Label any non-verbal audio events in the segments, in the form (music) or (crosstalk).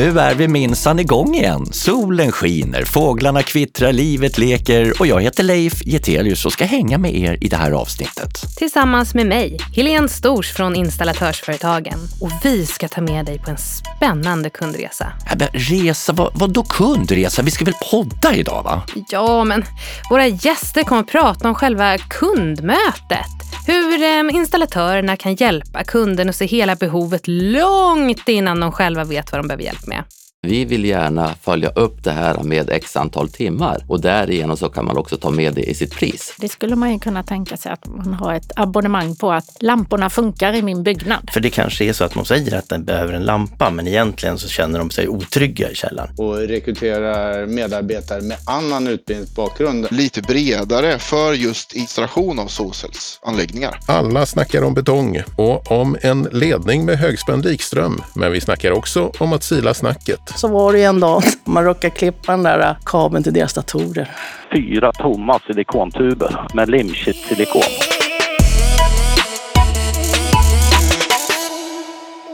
Nu är vi minsann igång igen. Solen skiner, fåglarna kvittrar, livet leker och jag heter Leif Getelius och ska hänga med er i det här avsnittet. Tillsammans med mig, Helene Stors från Installatörsföretagen. Och vi ska ta med dig på en spännande kundresa. Ja, men resa, vad, vad då kundresa? Vi ska väl podda idag va? Ja, men våra gäster kommer att prata om själva kundmötet. Hur eh, installatörerna kan hjälpa kunden att se hela behovet långt innan de själva vet vad de behöver hjälp med. med. Vi vill gärna följa upp det här med x antal timmar och därigenom så kan man också ta med det i sitt pris. Det skulle man ju kunna tänka sig att man har ett abonnemang på att lamporna funkar i min byggnad. För det kanske är så att de säger att den behöver en lampa, men egentligen så känner de sig otrygga i källaren. och rekryterar medarbetare med annan utbildningsbakgrund. lite bredare för just installation av solcellsanläggningar. Alla snackar om betong och om en ledning med högspänd likström. Men vi snackar också om att sila snacket. Så var det en dag man råkade klippa den där kabeln till deras datorer. fyra tomma silikontuber med limkit-silikon.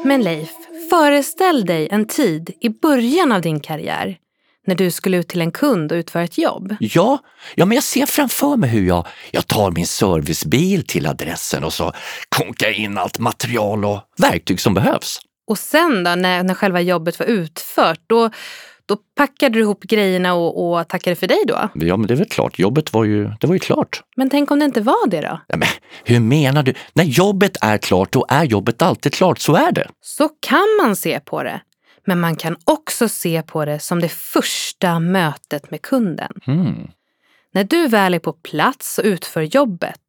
Men Leif, föreställ dig en tid i början av din karriär när du skulle ut till en kund och utföra ett jobb. Ja, ja, men jag ser framför mig hur jag, jag tar min servicebil till adressen och så konkar in allt material och verktyg som behövs. Och sen då, när, när själva jobbet var utfört, då, då packade du ihop grejerna och, och tackade för dig då? Ja, men det är väl klart. Jobbet var ju, det var ju klart. Men tänk om det inte var det då? Ja, men hur menar du? När jobbet är klart, då är jobbet alltid klart. Så är det. Så kan man se på det. Men man kan också se på det som det första mötet med kunden. Mm. När du väl är på plats och utför jobbet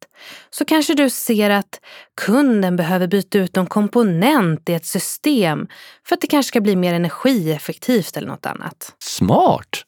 så kanske du ser att kunden behöver byta ut någon komponent i ett system för att det kanske ska bli mer energieffektivt eller något annat. Smart!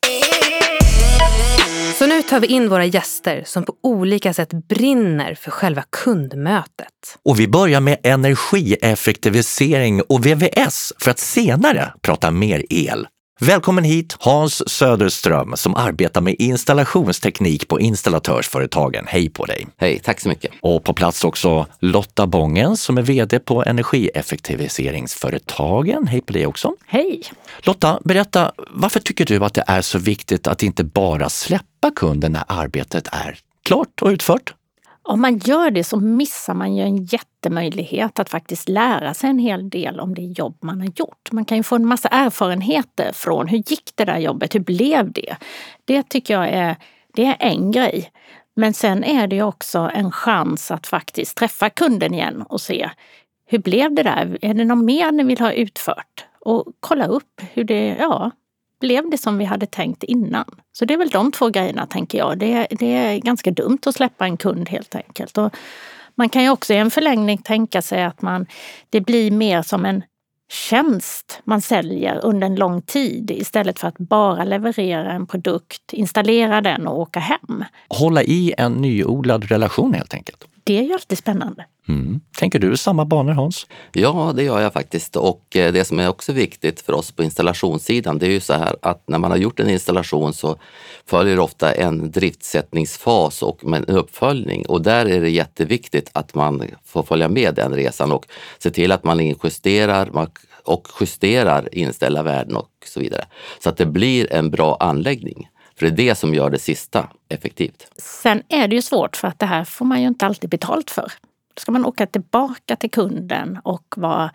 Så nu tar vi in våra gäster som på olika sätt brinner för själva kundmötet. Och vi börjar med energieffektivisering och VVS för att senare prata mer el. Välkommen hit Hans Söderström som arbetar med installationsteknik på Installatörsföretagen. Hej på dig! Hej, tack så mycket. Och på plats också Lotta Bången som är VD på Energieffektiviseringsföretagen. Hej på dig också! Hej! Lotta, berätta, varför tycker du att det är så viktigt att inte bara släppa kunden när arbetet är klart och utfört? Om man gör det så missar man ju en jättemöjlighet att faktiskt lära sig en hel del om det jobb man har gjort. Man kan ju få en massa erfarenheter från hur gick det där jobbet, hur blev det? Det tycker jag är, det är en grej. Men sen är det ju också en chans att faktiskt träffa kunden igen och se hur blev det där? Är det något mer ni vill ha utfört? Och kolla upp hur det, ja, blev det som vi hade tänkt innan? Så det är väl de två grejerna tänker jag. Det, det är ganska dumt att släppa en kund helt enkelt. Och man kan ju också i en förlängning tänka sig att man, det blir mer som en tjänst man säljer under en lång tid istället för att bara leverera en produkt, installera den och åka hem. Hålla i en nyodlad relation helt enkelt. Det är ju alltid spännande. Mm. Tänker du samma banor Hans? Ja, det gör jag faktiskt. Och eh, det som är också viktigt för oss på installationssidan, det är ju så här att när man har gjort en installation så följer ofta en driftsättningsfas och en uppföljning. Och där är det jätteviktigt att man får följa med den resan och se till att man justerar och justerar inställda värden och så vidare. Så att det blir en bra anläggning. För det är det som gör det sista effektivt. Sen är det ju svårt för att det här får man ju inte alltid betalt för. Då ska man åka tillbaka till kunden och vara,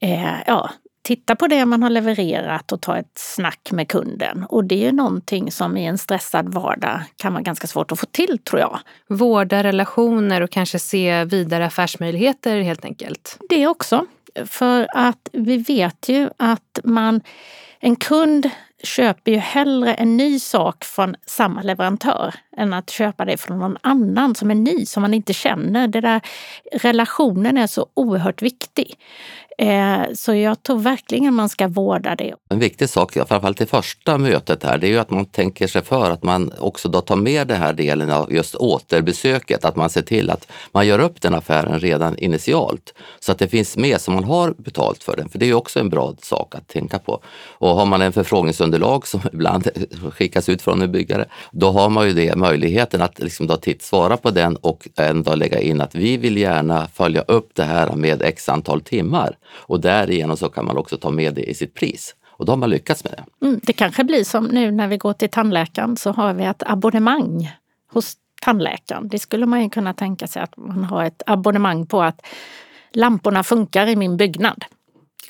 eh, ja, titta på det man har levererat och ta ett snack med kunden. Och det är ju någonting som i en stressad vardag kan vara ganska svårt att få till tror jag. Vårda relationer och kanske se vidare affärsmöjligheter helt enkelt. Det också. För att vi vet ju att man, en kund köper ju hellre en ny sak från samma leverantör än att köpa det från någon annan som är ny, som man inte känner. Det där, relationen är så oerhört viktig. Eh, så jag tror verkligen man ska vårda det. En viktig sak, framförallt i första mötet här, det är ju att man tänker sig för att man också då tar med den här delen av just återbesöket, att man ser till att man gör upp den affären redan initialt så att det finns med så man har betalt för den. För det är ju också en bra sak att tänka på. Och har man en förfrågningsunderlag som (laughs) ibland skickas ut från en byggare, då har man ju det möjligheten att liksom då titt, svara på den och ändå lägga in att vi vill gärna följa upp det här med x antal timmar och därigenom så kan man också ta med det i sitt pris. Och då har man lyckats med det. Mm, det kanske blir som nu när vi går till tandläkaren så har vi ett abonnemang hos tandläkaren. Det skulle man ju kunna tänka sig att man har ett abonnemang på att lamporna funkar i min byggnad.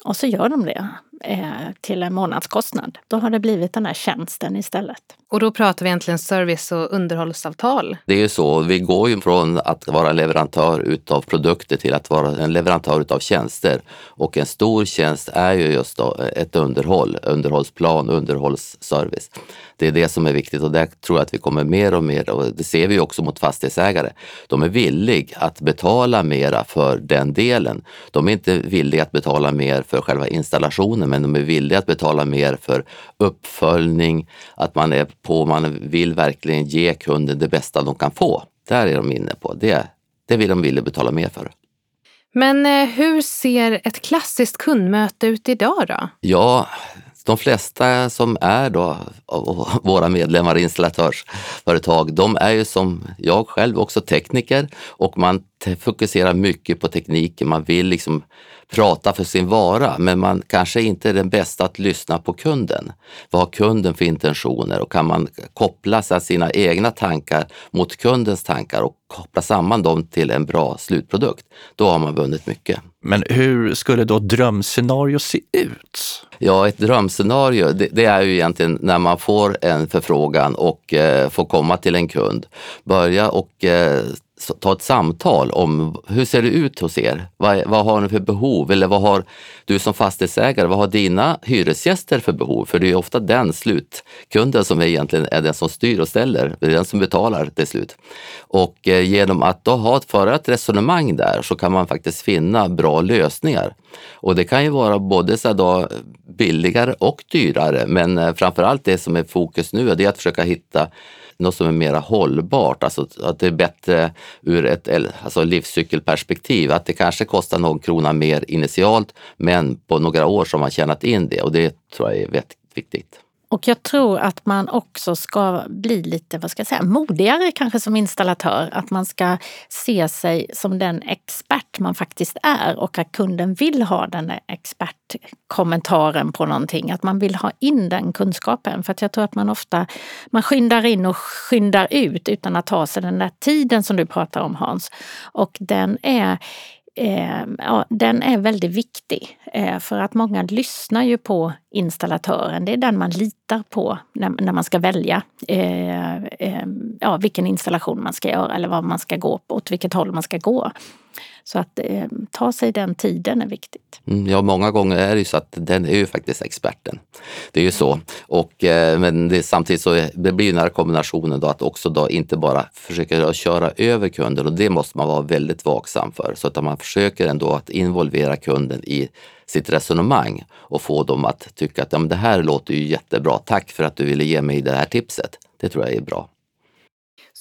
Och så gör de det eh, till en månadskostnad. Då har det blivit den här tjänsten istället. Och då pratar vi egentligen service och underhållsavtal. Det är ju så, vi går ju från att vara leverantör utav produkter till att vara en leverantör utav tjänster. Och en stor tjänst är ju just då ett underhåll, underhållsplan, underhållsservice. Det är det som är viktigt och där tror jag att vi kommer mer och mer, och det ser vi också mot fastighetsägare. De är villiga att betala mera för den delen. De är inte villiga att betala mer för själva installationen, men de är villiga att betala mer för uppföljning, att man är på, man vill verkligen ge kunden det bästa de kan få. Där är de inne på. Det, det vill de vilja betala mer för. Men eh, hur ser ett klassiskt kundmöte ut idag då? Ja, de flesta som är då våra medlemmar i installatörsföretag, de är ju som jag själv också tekniker och man fokuserar mycket på tekniken. Man vill liksom prata för sin vara, men man kanske inte är den bästa att lyssna på kunden. Vad har kunden för intentioner och kan man koppla sina egna tankar mot kundens tankar och koppla samman dem till en bra slutprodukt, då har man vunnit mycket. Men hur skulle då drömscenario se ut? Ja, ett drömscenario, det, det, är ju egentligen när man får en förfrågan och eh, får komma till en kund. Börja och eh, ta ett samtal om hur ser det ut hos er? Vad, vad, har ni för behov? Eller vad har du som fastighetsägare, vad har dina hyresgäster för behov? För det är ofta den slutkunden som egentligen är den som styr och ställer, det är den som betalar till slut. Och eh, genom att då ha ett, föra ett resonemang där så kan man faktiskt finna bra lösningar. Och det kan ju vara både så då, billigare och dyrare, men eh, framförallt det som är fokus nu är att försöka hitta något som är mer hållbart, alltså att det är bättre ur ett alltså livscykelperspektiv. Att det kanske kostar någon krona mer initialt, men på några år så har man tjänat in det och det tror jag är väldigt viktigt. Och jag tror att man också ska bli lite vad ska jag säga, modigare kanske som installatör. Att man ska se sig som den expert man faktiskt är och att kunden vill ha den expertkommentaren på någonting. Att man vill ha in den kunskapen. För att jag tror att man ofta man skyndar in och skyndar ut utan att ta sig den där tiden som du pratar om Hans. Och den är eh, ja, den är väldigt viktig. Eh, för att många lyssnar ju på installatören. Det är den man litar på när, när man ska välja eh, eh ja, vilken installation man ska göra eller vad man ska gå på, åt vilket håll man ska gå. Så att eh, ta sig den tiden är viktigt. Mm, ja, många gånger är det ju så att den är ju faktiskt experten. Det är ju så. Och, eh, men det, samtidigt så det blir den här kombinationen då att också då inte bara försöka köra över kunden och det måste man vara väldigt vaksam för. Så att man försöker ändå att involvera kunden i sitt resonemang och få dem att tycka att ja, men det här låter ju jättebra. Tack för att du ville ge mig det här tipset. Det tror jag är bra.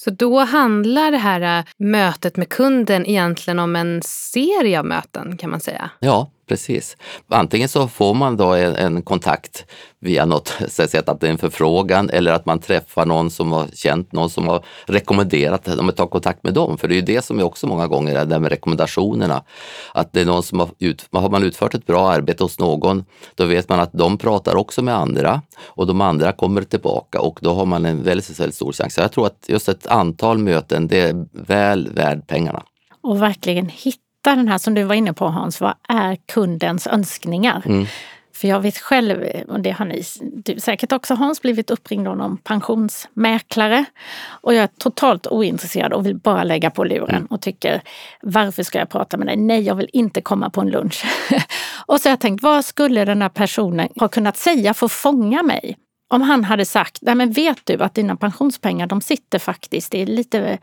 Så då handlar det här äh, mötet med kunden egentligen om en serie av möten kan man säga? Ja, precis. Antingen så får man då en, en kontakt via något (laughs) sätt, att det är en förfrågan eller att man träffar någon som har känt någon som har rekommenderat att ta kontakt med dem. För det är ju det som är också många gånger är det med rekommendationerna. Att det är någon som har, ut, har man utfört ett bra arbete hos någon, då vet man att de pratar också med andra och de andra kommer tillbaka och då har man en väldigt, väldigt stor chans. Så jag tror att just ett antal möten, det är väl värd pengarna. Och verkligen hitta hitta den här som du var inne på Hans, vad är kundens önskningar? Mm. För jag vet själv, och det har ni du säkert också Hans, blivit uppringd av någon pensionsmäklare. Och jag är totalt ointresserad och vill bara lägga på luren mm. och tycker varför ska jag prata med dig? Nej, jag vill inte komma på en lunch. (laughs) och så har jag tänkt, vad skulle den här personen ha kunnat säga för att fånga mig? Om han hade sagt, nej men vet du att dina pensionspengar de sitter faktiskt, det är lite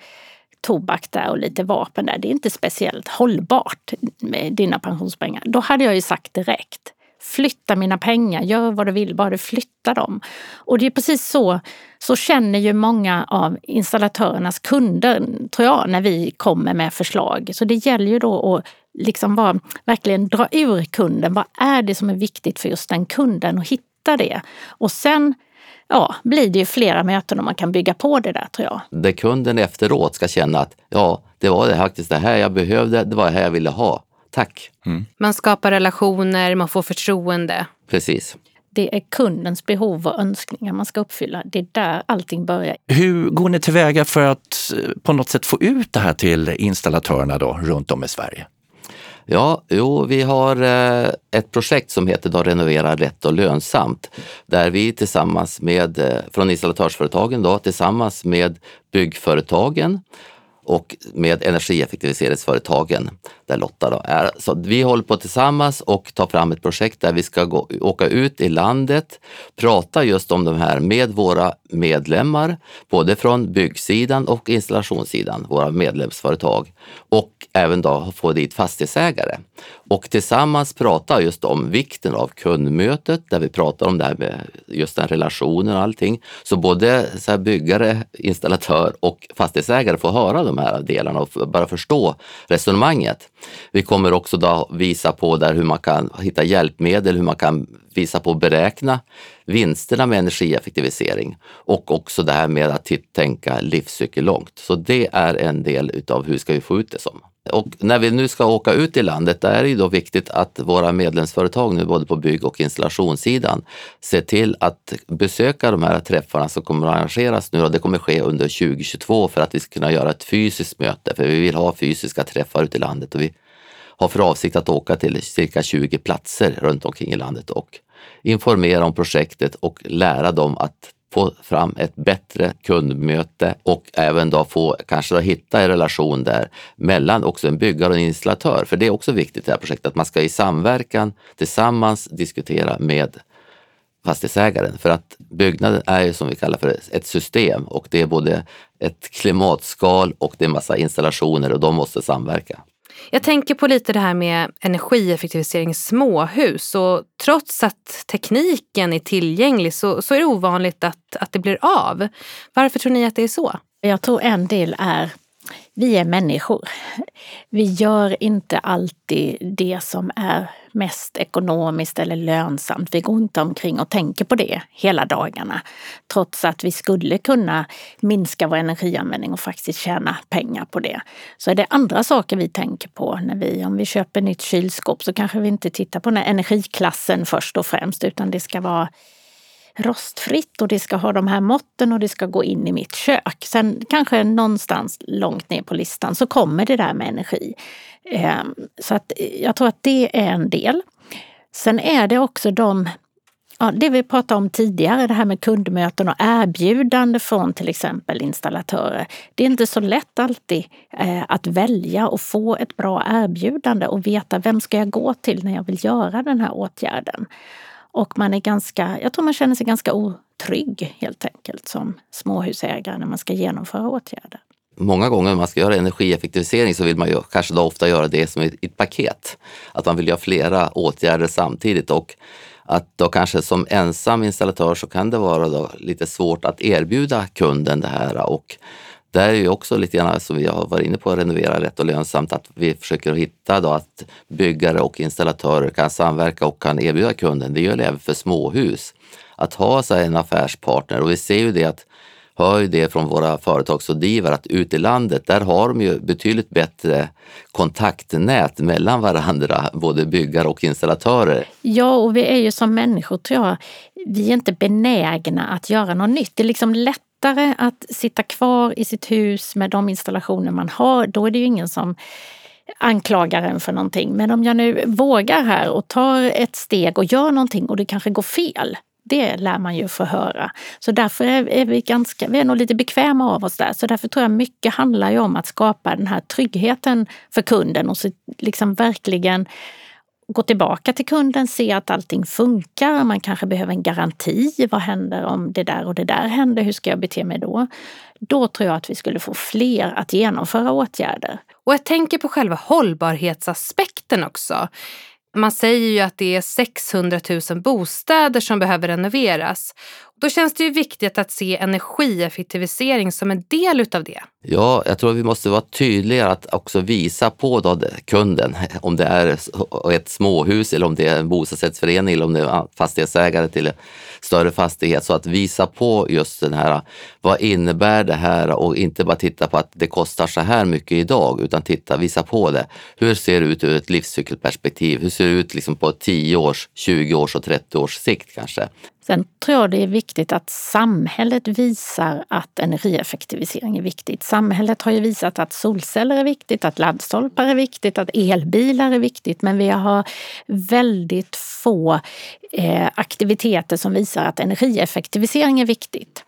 tobak där och lite vapen där. Det är inte speciellt hållbart med dina pensionspengar. Då hade jag ju sagt direkt. Flytta mina pengar, gör vad du vill, bara du flyttar dem. Och det är precis så, så känner ju många av installatörernas kunder, tror jag, när vi kommer med förslag. Så det gäller ju då att liksom bara verkligen dra ur kunden. Vad är det som är viktigt för just den kunden och hitta det. Och sen ja, blir det ju flera möten och man kan bygga på det där tror jag. Där kunden efteråt ska känna att ja, det var det faktiskt det här jag behövde, det var det här jag ville ha. Tack! Mm. Man skapar relationer, man får förtroende. Precis. Det är kundens behov och önskningar man ska uppfylla. Det är där allting börjar. Hur går ni tillväga för att eh, på något sätt få ut det här till installatörerna då, runt om i Sverige? Ja, jo, vi har eh, ett projekt som heter då Renovera rätt och lönsamt där vi tillsammans med, eh, från installatörsföretagen då, tillsammans med byggföretagen och med energieffektiviseringsföretagen där Lotta då är. Så vi håller på tillsammans och tar fram ett projekt där vi ska gå, åka ut i landet, prata just om de här med våra medlemmar, både från byggsidan och installationssidan, våra medlemsföretag och även då få dit fastighetsägare. Och tillsammans prata just om vikten av kundmötet där vi pratar om det här med just den relationen och allting. Så både så byggare, installatör och fastighetsägare får höra de här delarna och bara förstå resonemanget. Vi kommer också då visa på där hur man kan hitta hjälpmedel, hur man kan visa på att beräkna vinsterna med energieffektivisering och också det här med att typ tänka livscykel långt. Så det är en del utav hur ska vi få ut det som. Och när vi nu ska åka ut i landet, där är det då viktigt att våra medlemsföretag nu både på bygg och installationssidan ser till att besöka de här träffarna som kommer att arrangeras nu och det kommer ske under 2022 för att vi ska kunna göra ett fysiskt möte. För vi vill ha fysiska träffar ute i landet och vi har för avsikt att åka till cirka 20 platser runt omkring i landet och informera om projektet och lära dem att få fram ett bättre kundmöte och även då få kanske då hitta en relation där mellan också en byggare och en installatör. För det är också viktigt i det här projektet att man ska i samverkan tillsammans diskutera med fastighetsägaren. För att byggnaden är ju som vi kallar för ett system och det är både ett klimatskal och det är massa installationer och de måste samverka. Jag tänker på lite det här med energieffektivisering i småhus och trots att tekniken är tillgänglig så, så är det ovanligt att, att det blir av. Varför tror ni att det är så? Jag tror en del är vi är människor. Vi gör inte alltid det som är mest ekonomiskt eller lönsamt. Vi går inte omkring och tänker på det hela dagarna. Trots att vi skulle kunna minska vår energianvändning och faktiskt tjäna pengar på det. Så är det andra saker vi tänker på. när vi, Om vi köper nytt kylskåp så kanske vi inte tittar på den energiklassen först och främst utan det ska vara rostfritt och det ska ha de här måtten och det ska gå in i mitt kök. Sen kanske någonstans långt ner på listan så kommer det där med energi. Ehm, så att jag tror att det är en del. Sen är det också de Ja, det vi pratade om tidigare, det här med kundmöten och erbjudande från till exempel installatörer. Det är inte så lätt alltid eh, att välja och få ett bra erbjudande och veta vem ska jag gå till när jag vill göra den här åtgärden. Och man är ganska, jag tror man känner sig ganska otrygg helt enkelt som småhusägare när man ska genomföra åtgärder. Många gånger när man ska göra energieffektivisering så vill man ju kanske då ofta göra det som ett paket. Att man vill göra flera åtgärder samtidigt och att då kanske som ensam installatör så kan det vara då lite svårt att erbjuda kunden det här och där är ju också lite grann som vi har varit inne på, renovera rätt och lönsamt, att vi försöker hitta då att byggare och installatörer kan samverka och kan erbjuda kunden. Det gör det även för småhus. Att ha så en affärspartner och vi ser ju det att hör ju det från våra företagsrådgivare att ute i landet, där har de ju betydligt bättre kontaktnät mellan varandra, både byggare och installatörer. Ja, och vi är ju som människor tror jag, vi är inte benägna att göra något nytt. Det är liksom lätt lättare att sitta kvar i sitt hus med de installationer man har. Då är det ju ingen som anklagar en för någonting. Men om jag nu vågar här och tar ett steg och gör någonting och det kanske går fel. Det lär man ju få höra. Så därför är vi ganska, vi är nog lite bekväma av oss där. Så därför tror jag mycket handlar ju om att skapa den här tryggheten för kunden och så liksom verkligen gå tillbaka till kunden, se att allting funkar. Man kanske behöver en garanti. Vad händer om det där och det där händer? Hur ska jag bete mig då? Då tror jag att vi skulle få fler att genomföra åtgärder. Och jag tänker på själva hållbarhetsaspekten också. Man säger ju att det är 600 000 bostäder som behöver renoveras. Då känns det ju viktigt att se energieffektivisering som en del utav det. Ja, jag tror vi måste vara tydliga att också visa på då kunden, om det är ett småhus eller om det är en bostadsrättsförening eller om det är fastighetsägare till en större fastighet. Så att visa på just den här, vad innebär det här och inte bara titta på att det kostar så här mycket idag utan titta, visa på det. Hur ser det ut ur ett livscykelperspektiv? Hur ser det ut liksom på 10 års, 20 års och 30 års sikt kanske? Sen tror jag det är viktigt att samhället visar att energieffektivisering är viktigt. Samhället har ju visat att solceller är viktigt, att laddstolpar är viktigt, att elbilar är viktigt. Men vi har väldigt få eh, aktiviteter som visar att energieffektivisering är viktigt.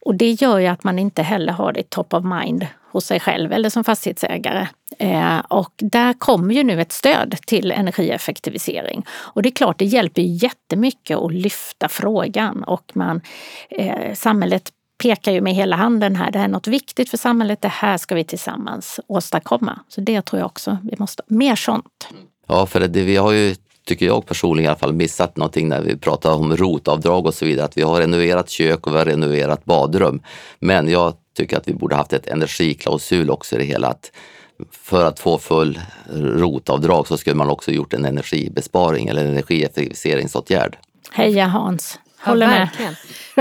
Och det gör ju att man inte heller har det top of mind hos sig själv eller som fastighetsägare. Eh, och där kommer ju nu ett stöd till energieffektivisering. Och det är klart, det hjälper jättemycket att lyfta frågan och man, eh, samhället pekar ju med hela handen här. Det här är något viktigt för samhället. Det här ska vi tillsammans åstadkomma. Så det tror jag också vi måste mer sånt. Ja, för det, vi har ju tycker jag personligen i alla fall, missat någonting när vi pratar om rotavdrag och så vidare. Att vi har renoverat kök och vi har renoverat badrum. Men jag tycker att vi borde haft ett energiklausul också i det hela. Att för att få full rotavdrag så skulle man också gjort en energibesparing eller energieffektiviseringsåtgärd. Heja Hans! Håller med.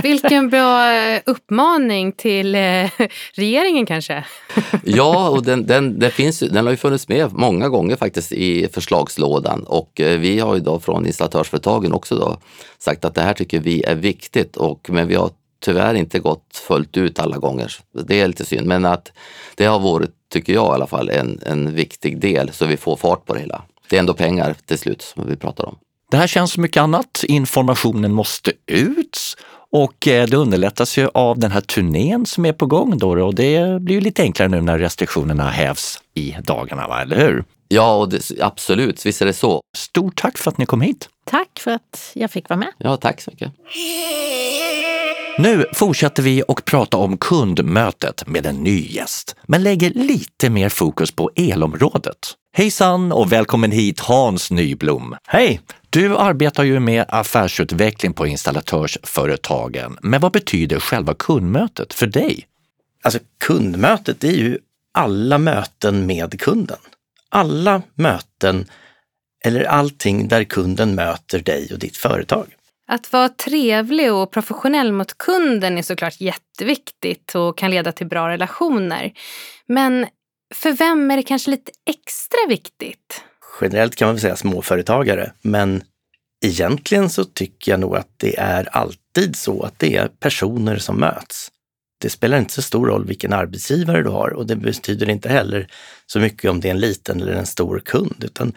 Vilken bra eh, uppmaning till eh, (laughs) regeringen kanske? (laughs) Ja, och den, den, den, finns, den har ju funnits med många gånger faktiskt i förslagslådan och eh, vi har ju då från installatörsföretagen också då sagt att det här tycker vi är viktigt och men vi har tyvärr inte gått fullt ut alla gånger. Det är lite synd, men att det har varit, tycker jag i alla fall, en, en viktig del så vi får fart på det hela. Det är ändå pengar till slut som vi pratar om. Det här känns som mycket annat. Informationen måste ut och eh, det underlättas ju av den här turnén som är på gång då och det blir ju lite enklare nu när restriktionerna hävs i dagarna, va? eller hur? Ja, och det, absolut, visst är det så. Stort tack för att ni kom hit. Tack för att jag fick vara med. Ja, tack så mycket. Nu fortsätter vi och prata om kundmötet med en ny gäst, men lägger lite mer fokus på elområdet. Hejsan och välkommen hit Hans Nyblom. Hej! Du arbetar ju med affärsutveckling på installatörsföretagen, men vad betyder själva kundmötet för dig? Alltså kundmötet är ju alla möten med kunden. Alla möten eller allting där kunden möter dig och ditt företag. Att vara trevlig och professionell mot kunden är såklart jätteviktigt och kan leda till bra relationer. Men för vem är det kanske lite extra viktigt? Generellt kan man väl säga småföretagare, men egentligen så tycker jag nog att det är alltid så att det är personer som möts. Det spelar inte så stor roll vilken arbetsgivare du har och det betyder inte heller så mycket om det är en liten eller en stor kund, utan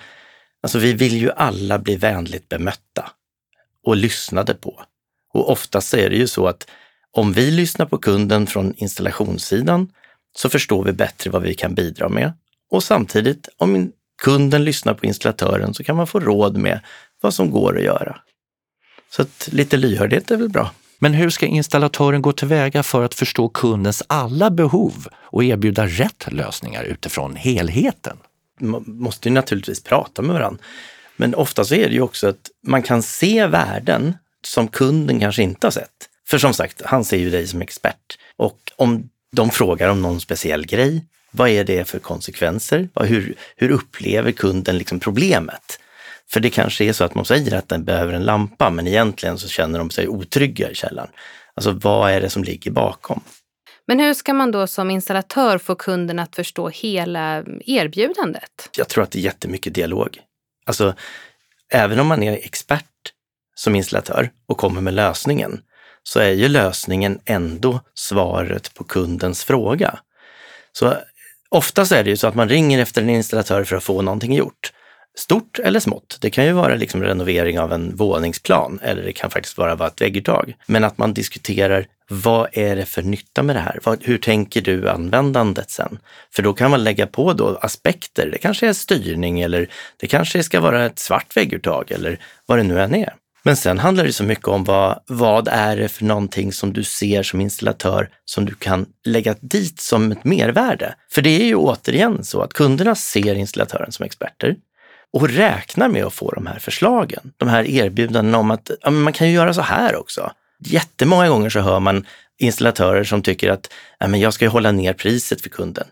alltså vi vill ju alla bli vänligt bemötta och lyssnade på. Och oftast är det ju så att om vi lyssnar på kunden från installationssidan så förstår vi bättre vad vi kan bidra med. Och samtidigt, om kunden lyssnar på installatören så kan man få råd med vad som går att göra. Så att lite lyhördhet är väl bra. Men hur ska installatören gå tillväga för att förstå kundens alla behov och erbjuda rätt lösningar utifrån helheten? Man måste ju naturligtvis prata med varandra. Men ofta så är det ju också att man kan se värden som kunden kanske inte har sett. För som sagt, han ser ju dig som expert. Och om de frågar om någon speciell grej, vad är det för konsekvenser? Hur, hur upplever kunden liksom problemet? För det kanske är så att man säger att den behöver en lampa, men egentligen så känner de sig otrygga i källaren. Alltså vad är det som ligger bakom? Men hur ska man då som installatör få kunden att förstå hela erbjudandet? Jag tror att det är jättemycket dialog. Alltså, även om man är expert som installatör och kommer med lösningen, så är ju lösningen ändå svaret på kundens fråga. Så oftast är det ju så att man ringer efter en installatör för att få någonting gjort. Stort eller smått. Det kan ju vara liksom renovering av en våningsplan eller det kan faktiskt bara ett vägguttag. Men att man diskuterar vad är det för nytta med det här? hur tänker du användandet sen? För då kan man lägga på då aspekter. Det kanske är styrning eller det kanske ska vara ett svart vägguttag eller vad det nu än är. Men sen handlar det så mycket om vad, vad är det för någonting som du ser som installatör som du kan lägga dit som ett mervärde? För det är ju återigen så att kunderna ser installatören som experter och räknar med att få de här förslagen, de här erbjudandena om att ja, man kan ju göra så här också. Jättemånga gånger så hör man installatörer som tycker att men jag ska hålla ner priset för kunden.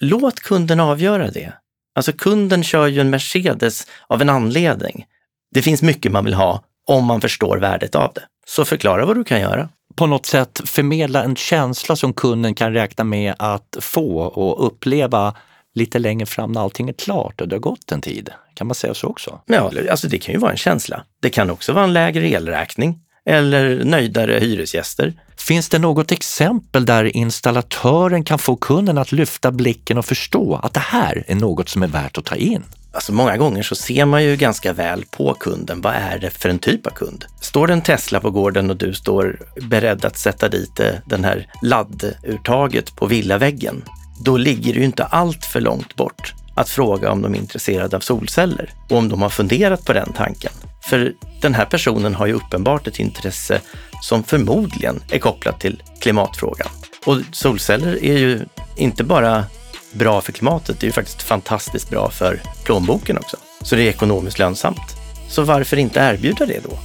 Låt kunden avgöra det. Alltså kunden kör ju en Mercedes av en anledning. Det finns mycket man vill ha om man förstår värdet av det. Så förklara vad du kan göra. På något sätt förmedla en känsla som kunden kan räkna med att få och uppleva lite längre fram när allting är klart och det har gått en tid. Kan man säga så också? Ja, alltså det kan ju vara en känsla. Det kan också vara en lägre elräkning eller nöjdare hyresgäster. Finns det något exempel där installatören kan få kunden att lyfta blicken och förstå att det här är något som är värt att ta in? Alltså många gånger så ser man ju ganska väl på kunden. Vad är det för en typ av kund? Står det en Tesla på gården och du står beredd att sätta dit eh, den här ladduttaget på villaväggen, då ligger det ju inte allt för långt bort att fråga om de är intresserade av solceller och om de har funderat på den tanken. För den här personen har ju uppenbart ett intresse som förmodligen är kopplat till klimatfrågan. Och solceller är ju inte bara bra för klimatet, det är ju faktiskt fantastiskt bra för plånboken också. Så det är ekonomiskt lönsamt. Så varför inte erbjuda det då?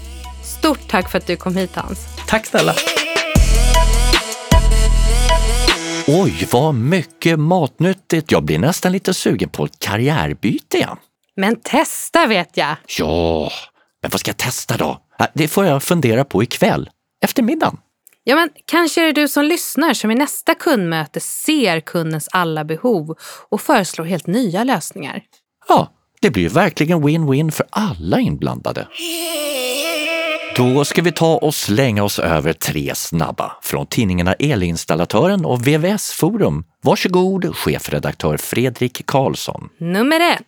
Stort tack för att du kom hit Hans. Tack snälla! Oj, vad mycket matnyttigt. Jag blir nästan lite sugen på ett karriärbyte igen. Men testa vet jag. Ja, men vad ska jag testa då? Äh, Det får jag fundera på ikväll, efter middagen. Ja, men kanske är det du som lyssnar som i nästa kundmöte ser kundens alla behov och föreslår helt nya lösningar. Ja, det blir verkligen win-win för alla inblandade. Då ska vi ta och slänga oss över tre snabba från tidningarna Elinstallatören och VVS Forum. Varsågod, chefredaktör Fredrik Karlsson. Nummer ett.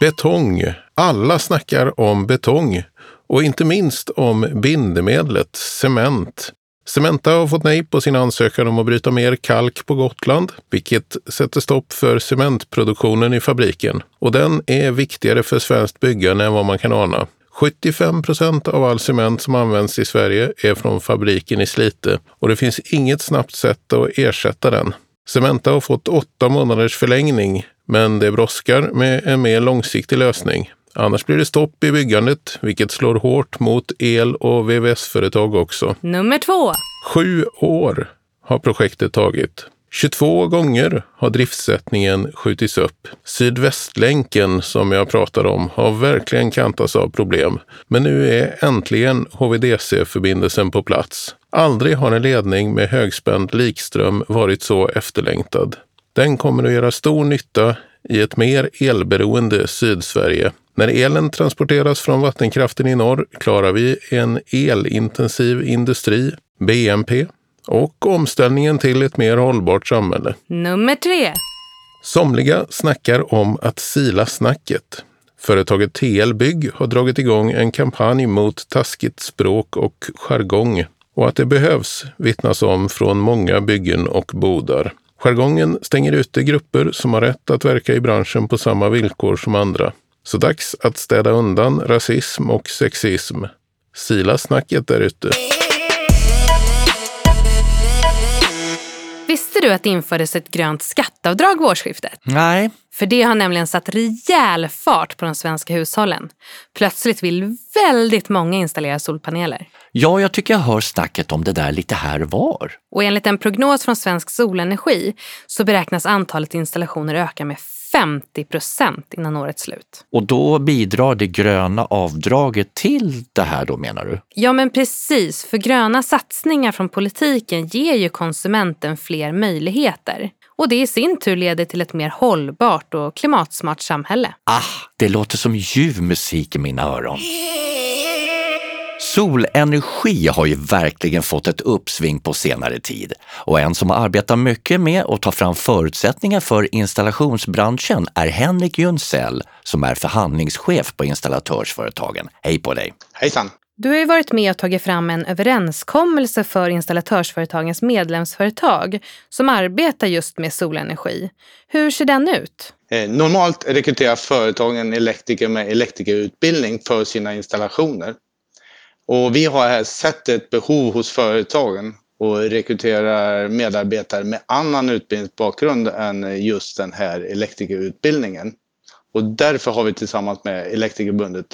Betong. Alla snackar om betong och inte minst om bindemedlet cement. Cementa har fått nej på sin ansökan om att bryta mer kalk på Gotland, vilket sätter stopp för cementproduktionen i fabriken. Och den är viktigare för svenskt byggande än vad man kan ana. 75 procent av all cement som används i Sverige är från fabriken i Slite och det finns inget snabbt sätt att ersätta den. Cementa har fått åtta månaders förlängning, men det brådskar med en mer långsiktig lösning. Annars blir det stopp i byggandet, vilket slår hårt mot el och VVS-företag också. Nummer två. Sju år har projektet tagit. 22 gånger har driftsättningen skjutits upp. Sydvästlänken som jag pratade om har verkligen kantats av problem. Men nu är äntligen HVDC-förbindelsen på plats. Aldrig har en ledning med högspänd likström varit så efterlängtad. Den kommer att göra stor nytta i ett mer elberoende Sydsverige. När elen transporteras från vattenkraften i norr klarar vi en elintensiv industri, BNP, och omställningen till ett mer hållbart samhälle. Nummer tre. Somliga snackar om att sila snacket. Företaget TL Bygg har dragit igång en kampanj mot taskigt språk och jargong. Och att det behövs vittnas om från många byggen och bodar. Jargongen stänger ute grupper som har rätt att verka i branschen på samma villkor som andra. Så dags att städa undan rasism och sexism. Sila snacket där ute. Visste du att det infördes ett grönt skatteavdrag vid årsskiftet? Nej, För det har nämligen satt rejäl fart på de svenska hushållen. Plötsligt vill väldigt många installera solpaneler. Ja, jag tycker jag hör snacket om det där lite här var. Och enligt en prognos från Svensk Solenergi så beräknas antalet installationer öka med 50 procent innan årets slut. Och då bidrar det gröna avdraget till det här då menar du? Ja men precis, för gröna satsningar från politiken ger ju konsumenten fler möjligheter. Och det i sin tur leder till ett mer hållbart och klimatsmart samhälle. Ah, det låter som ljuv musik i mina öron. Solenergi har ju verkligen fått ett uppsving på senare tid och en som arbetar mycket med att ta fram förutsättningar för installationsbranschen är Henrik Jonsell som är förhandlingschef på installatörsföretagen. Hej på dig! Hejsan! Du har ju varit med och tagit fram en överenskommelse för installatörsföretagens medlemsföretag som arbetar just med solenergi. Hur ser den ut? Eh, normalt rekryterar företagen elektriker med elektrikerutbildning för sina installationer. Och vi har här sett ett behov hos företagen och rekryterar medarbetare med annan utbildningsbakgrund än just den här elektrikerutbildningen. Och därför har vi tillsammans med Elektrikerbundet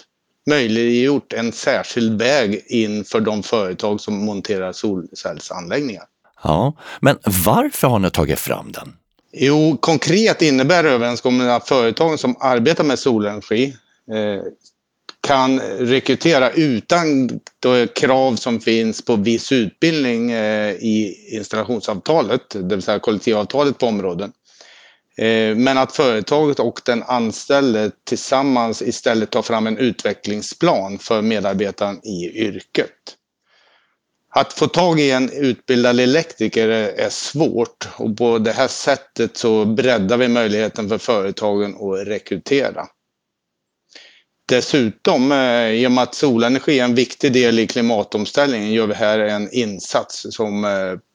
möjliggjort en särskild väg in för de företag som monterar solcellsanläggningar. Ja, men varför har ni tagit fram den? Jo, konkret innebär överenskommelsen att företagen som arbetar med solenergi eh, kan rekrytera utan de krav som finns på viss utbildning eh, i installationsavtalet, det vill säga kollektivavtalet på områden. Eh, men att företaget och den anställde tillsammans istället tar fram en utvecklingsplan för medarbetaren i yrket. Att få tag i en utbildad elektriker är svårt och på det här sättet så breddar vi möjligheten för företagen att rekrytera. Dessutom, eh, i och med att solenergi är en viktig del i klimatomställningen, gör vi här en insats som eh,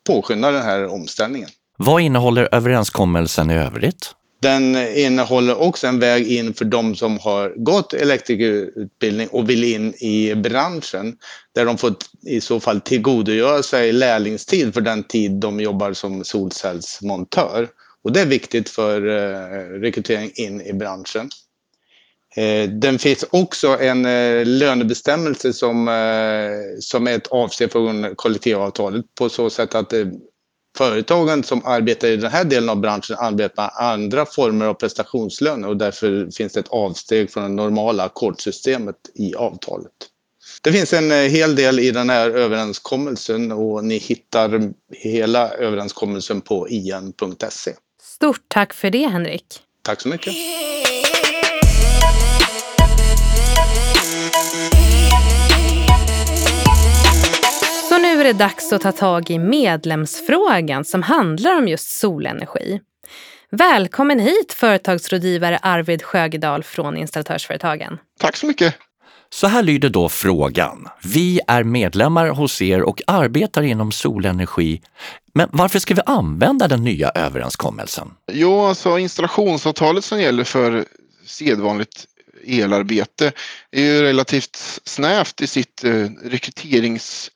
påskyndar den här omställningen. Vad innehåller överenskommelsen i övrigt? Den innehåller också en väg in för de som har gått elektrikerutbildning och vill in i branschen. Där de får i så fall tillgodogöra sig lärlingstid för den tid de jobbar som solcellsmontör. Och det är viktigt för eh, rekrytering in i branschen. Eh, den finns också en eh, lönebestämmelse som, som är ett avsteg från kollektivavtalet på så sätt att företagen som arbetar i den här delen av branschen arbetar med andra former av prestationslöner och därför finns det ett avsteg från det normala ackordssystemet i avtalet. Det finns en eh, hel del i den här överenskommelsen och ni hittar hela överenskommelsen på in.se. Stort tack för det Henrik. Tack så mycket. Nu är det dags att ta tag i medlemsfrågan som handlar om just solenergi. Välkommen hit företagsrådgivare Arvid Sjögedal från Installatörsföretagen. Tack så mycket. Så här lyder då frågan. Vi är medlemmar hos er och arbetar inom solenergi. Men varför ska vi använda den nya överenskommelsen? Jo, alltså installationsavtalet som gäller för sedvanligt elarbete är ju relativt snävt i sitt eh, rekryterings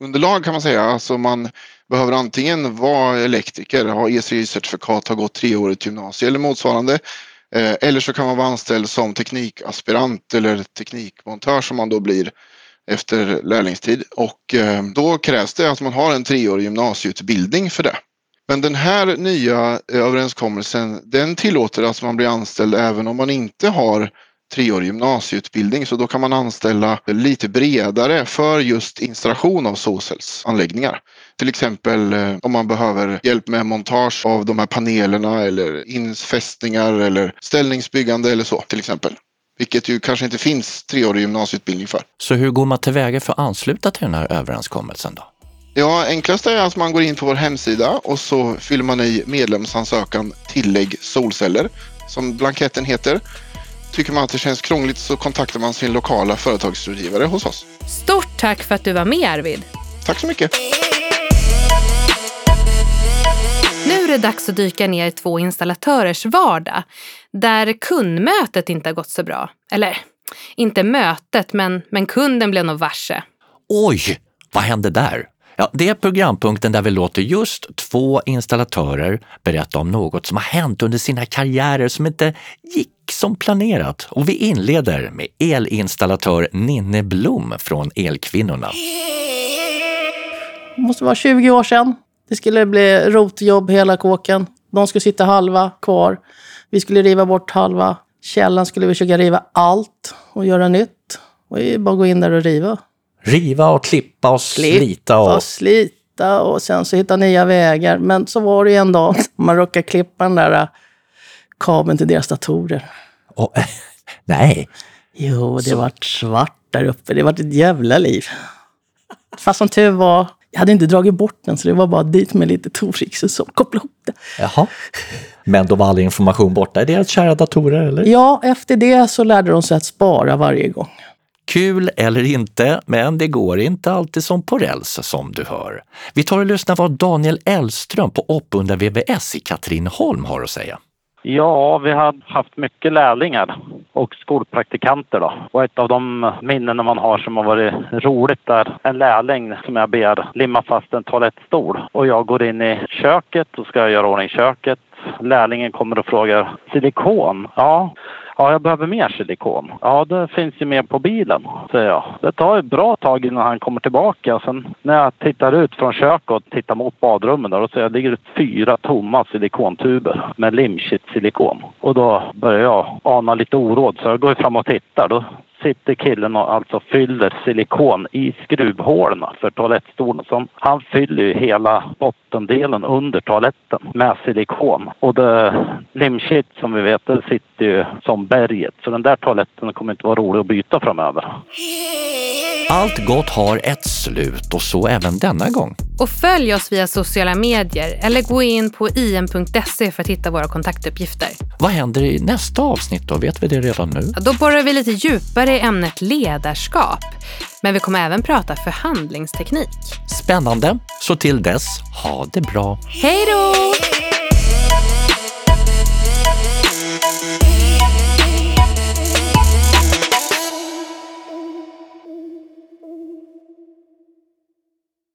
underlag kan man säga. Alltså man behöver antingen vara elektriker, ha ECI-certifikat, ha gått treårigt gymnasium eller motsvarande. Eh, eller så kan man vara anställd som teknikaspirant eller teknikmontör som man då blir efter lärlingstid. Och eh, då krävs det att man har en treårig gymnasieutbildning för det. Men den här nya eh, överenskommelsen den tillåter att man blir anställd även om man inte har treårig gymnasieutbildning så då kan man anställa lite bredare för just installation av solcellsanläggningar. Till exempel eh, om man behöver hjälp med montage av de här panelerna eller infästningar eller ställningsbyggande eller så till exempel. Vilket ju kanske inte finns treårig gymnasieutbildning för. Så hur går man tillväga för att ansluta till den här överenskommelsen då? Ja, enklast är att man går in på vår hemsida och så fyller man i medlemsansökan tillägg solceller som blanketten heter. Tycker man att det känns krångligt så kontaktar man sin lokala företagsrådgivare hos oss. Stort tack för att du var med Arvid. Tack så mycket. Nu är det dags att dyka ner i två installatörers vardag där kundmötet inte har gått så bra. Eller, inte mötet, men, men kunden blev nog varse. Oj, vad hände där? Ja, det är programpunkten där vi låter just två installatörer berätta om något som har hänt under sina karriärer som inte gick som planerat. Och vi inleder med elinstallatör Ninne Blom från Elkvinnorna. Det måste vara 20 år sedan. Det skulle bli rotjobb hela kåken. De skulle sitta halva kvar. Vi skulle riva bort halva. Källan skulle vi försöka riva allt och göra nytt. Och det är bara att gå in där och riva. Riva och klippa och slita. Klippa och slita och sen så hitta nya vägar. Men så var det ju en dag man råkade klippa den där kabeln till deras datorer. Oh, (laughs) nej. Jo, det så. vart svart där uppe. Det vart ett jävla liv. Fast som tur var, jag hade inte dragit bort den så det var bara dit med lite Torix och så koppla ihop det. Jaha. Men då var all information borta i deras kära datorer, eller? Ja, efter det så lärde de sig att spara varje gång. Kul eller inte, men det går inte alltid som på räls som du hör. Vi tar och lyssnar vad Daniel Elström på Oppunda VVS i Katrineholm har att säga. Ja, vi har haft mycket lärlingar och skolpraktikanter då. Och ett av de minnen man har som har varit roligt är en lärling som jag ber limma fast en toalettstol. Och jag går in i köket och ska göra ordning köket. Lärlingen kommer och frågar silikon. Ja, Ja, jag behöver mer silikon. Ja, det finns ju mer på bilen, säger jag. Det tar ett bra tag innan han kommer tillbaka. Sen när jag tittar ut från köket och tittar mot badrummet där, då ser jag ligger det fyra tomma silikontuber med limshit-silikon. Och då börjar jag ana lite oråd, så jag går fram och tittar. Då sitter killen och alltså fyller silikon i skruvhålen för toalettstolen. Så han fyller ju hela bottendelen under toaletten med silikon. Och det limshit som vi vet, det sitter ju som berget. Så den där toaletten kommer inte vara rolig att byta framöver. (laughs) Allt gott har ett slut och så även denna gång. Och följ oss via sociala medier eller gå in på im.se för att hitta våra kontaktuppgifter. Vad händer i nästa avsnitt då? Vet vi det redan nu? Då borrar vi lite djupare i ämnet ledarskap. Men vi kommer även prata förhandlingsteknik. Spännande! Så till dess, ha det bra! Hej då!